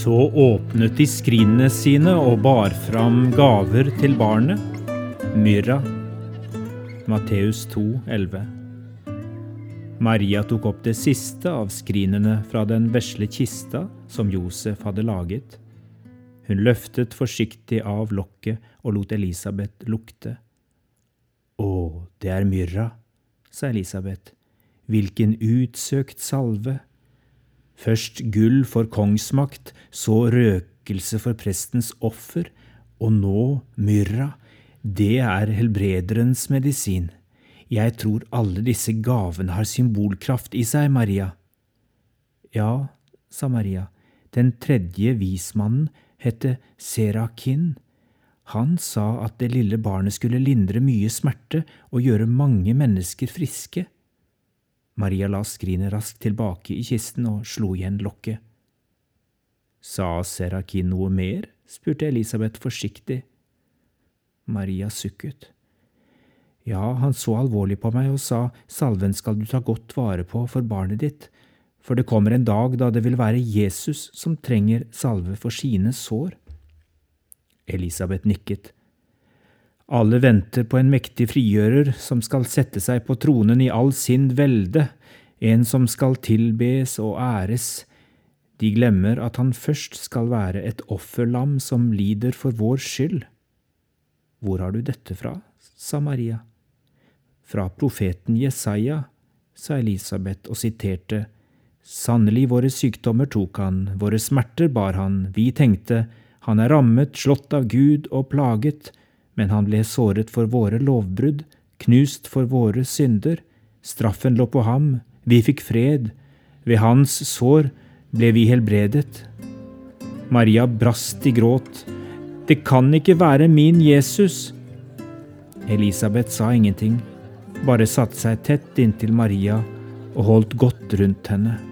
Så åpnet de skrinene sine og bar fram gaver til barnet. Myrra. Matteus 2, 11. Maria tok opp det siste av skrinene fra den vesle kista som Josef hadde laget. Hun løftet forsiktig av lokket og lot Elisabeth lukte. Å, det er myrra, sa Elisabeth. Hvilken utsøkt salve. Først gull for kongsmakt, så røkelse for prestens offer, og nå myrra. Det er helbrederens medisin. Jeg tror alle disse gavene har symbolkraft i seg, Maria. Ja, sa Maria, den tredje vismannen hette Serakin. Han sa at det lille barnet skulle lindre mye smerte og gjøre mange mennesker friske. Maria la skrinet raskt tilbake i kisten og slo igjen lokket. Sa Serakin noe mer? spurte Elisabeth forsiktig. Maria sukket. Ja, han så alvorlig på meg og sa, salven skal du ta godt vare på for barnet ditt, for det kommer en dag da det vil være Jesus som trenger salve for sine sår. Elisabeth nikket. Alle venter på en mektig frigjører som skal sette seg på tronen i all sin velde, en som skal tilbes og æres. De glemmer at han først skal være et offerlam som lider for vår skyld. Hvor har du dette fra? sa Maria. Fra profeten Jesaja, sa Elisabeth og siterte, Sannelig våre sykdommer tok han, våre smerter bar han, vi tenkte, han er rammet, slått av Gud og plaget, men han ble såret for våre lovbrudd, knust for våre synder, straffen lå på ham, vi fikk fred, ved hans sår ble vi helbredet. Maria brast i gråt, det kan ikke være min Jesus. Elisabeth sa ingenting, bare satte seg tett inntil Maria og holdt godt rundt henne.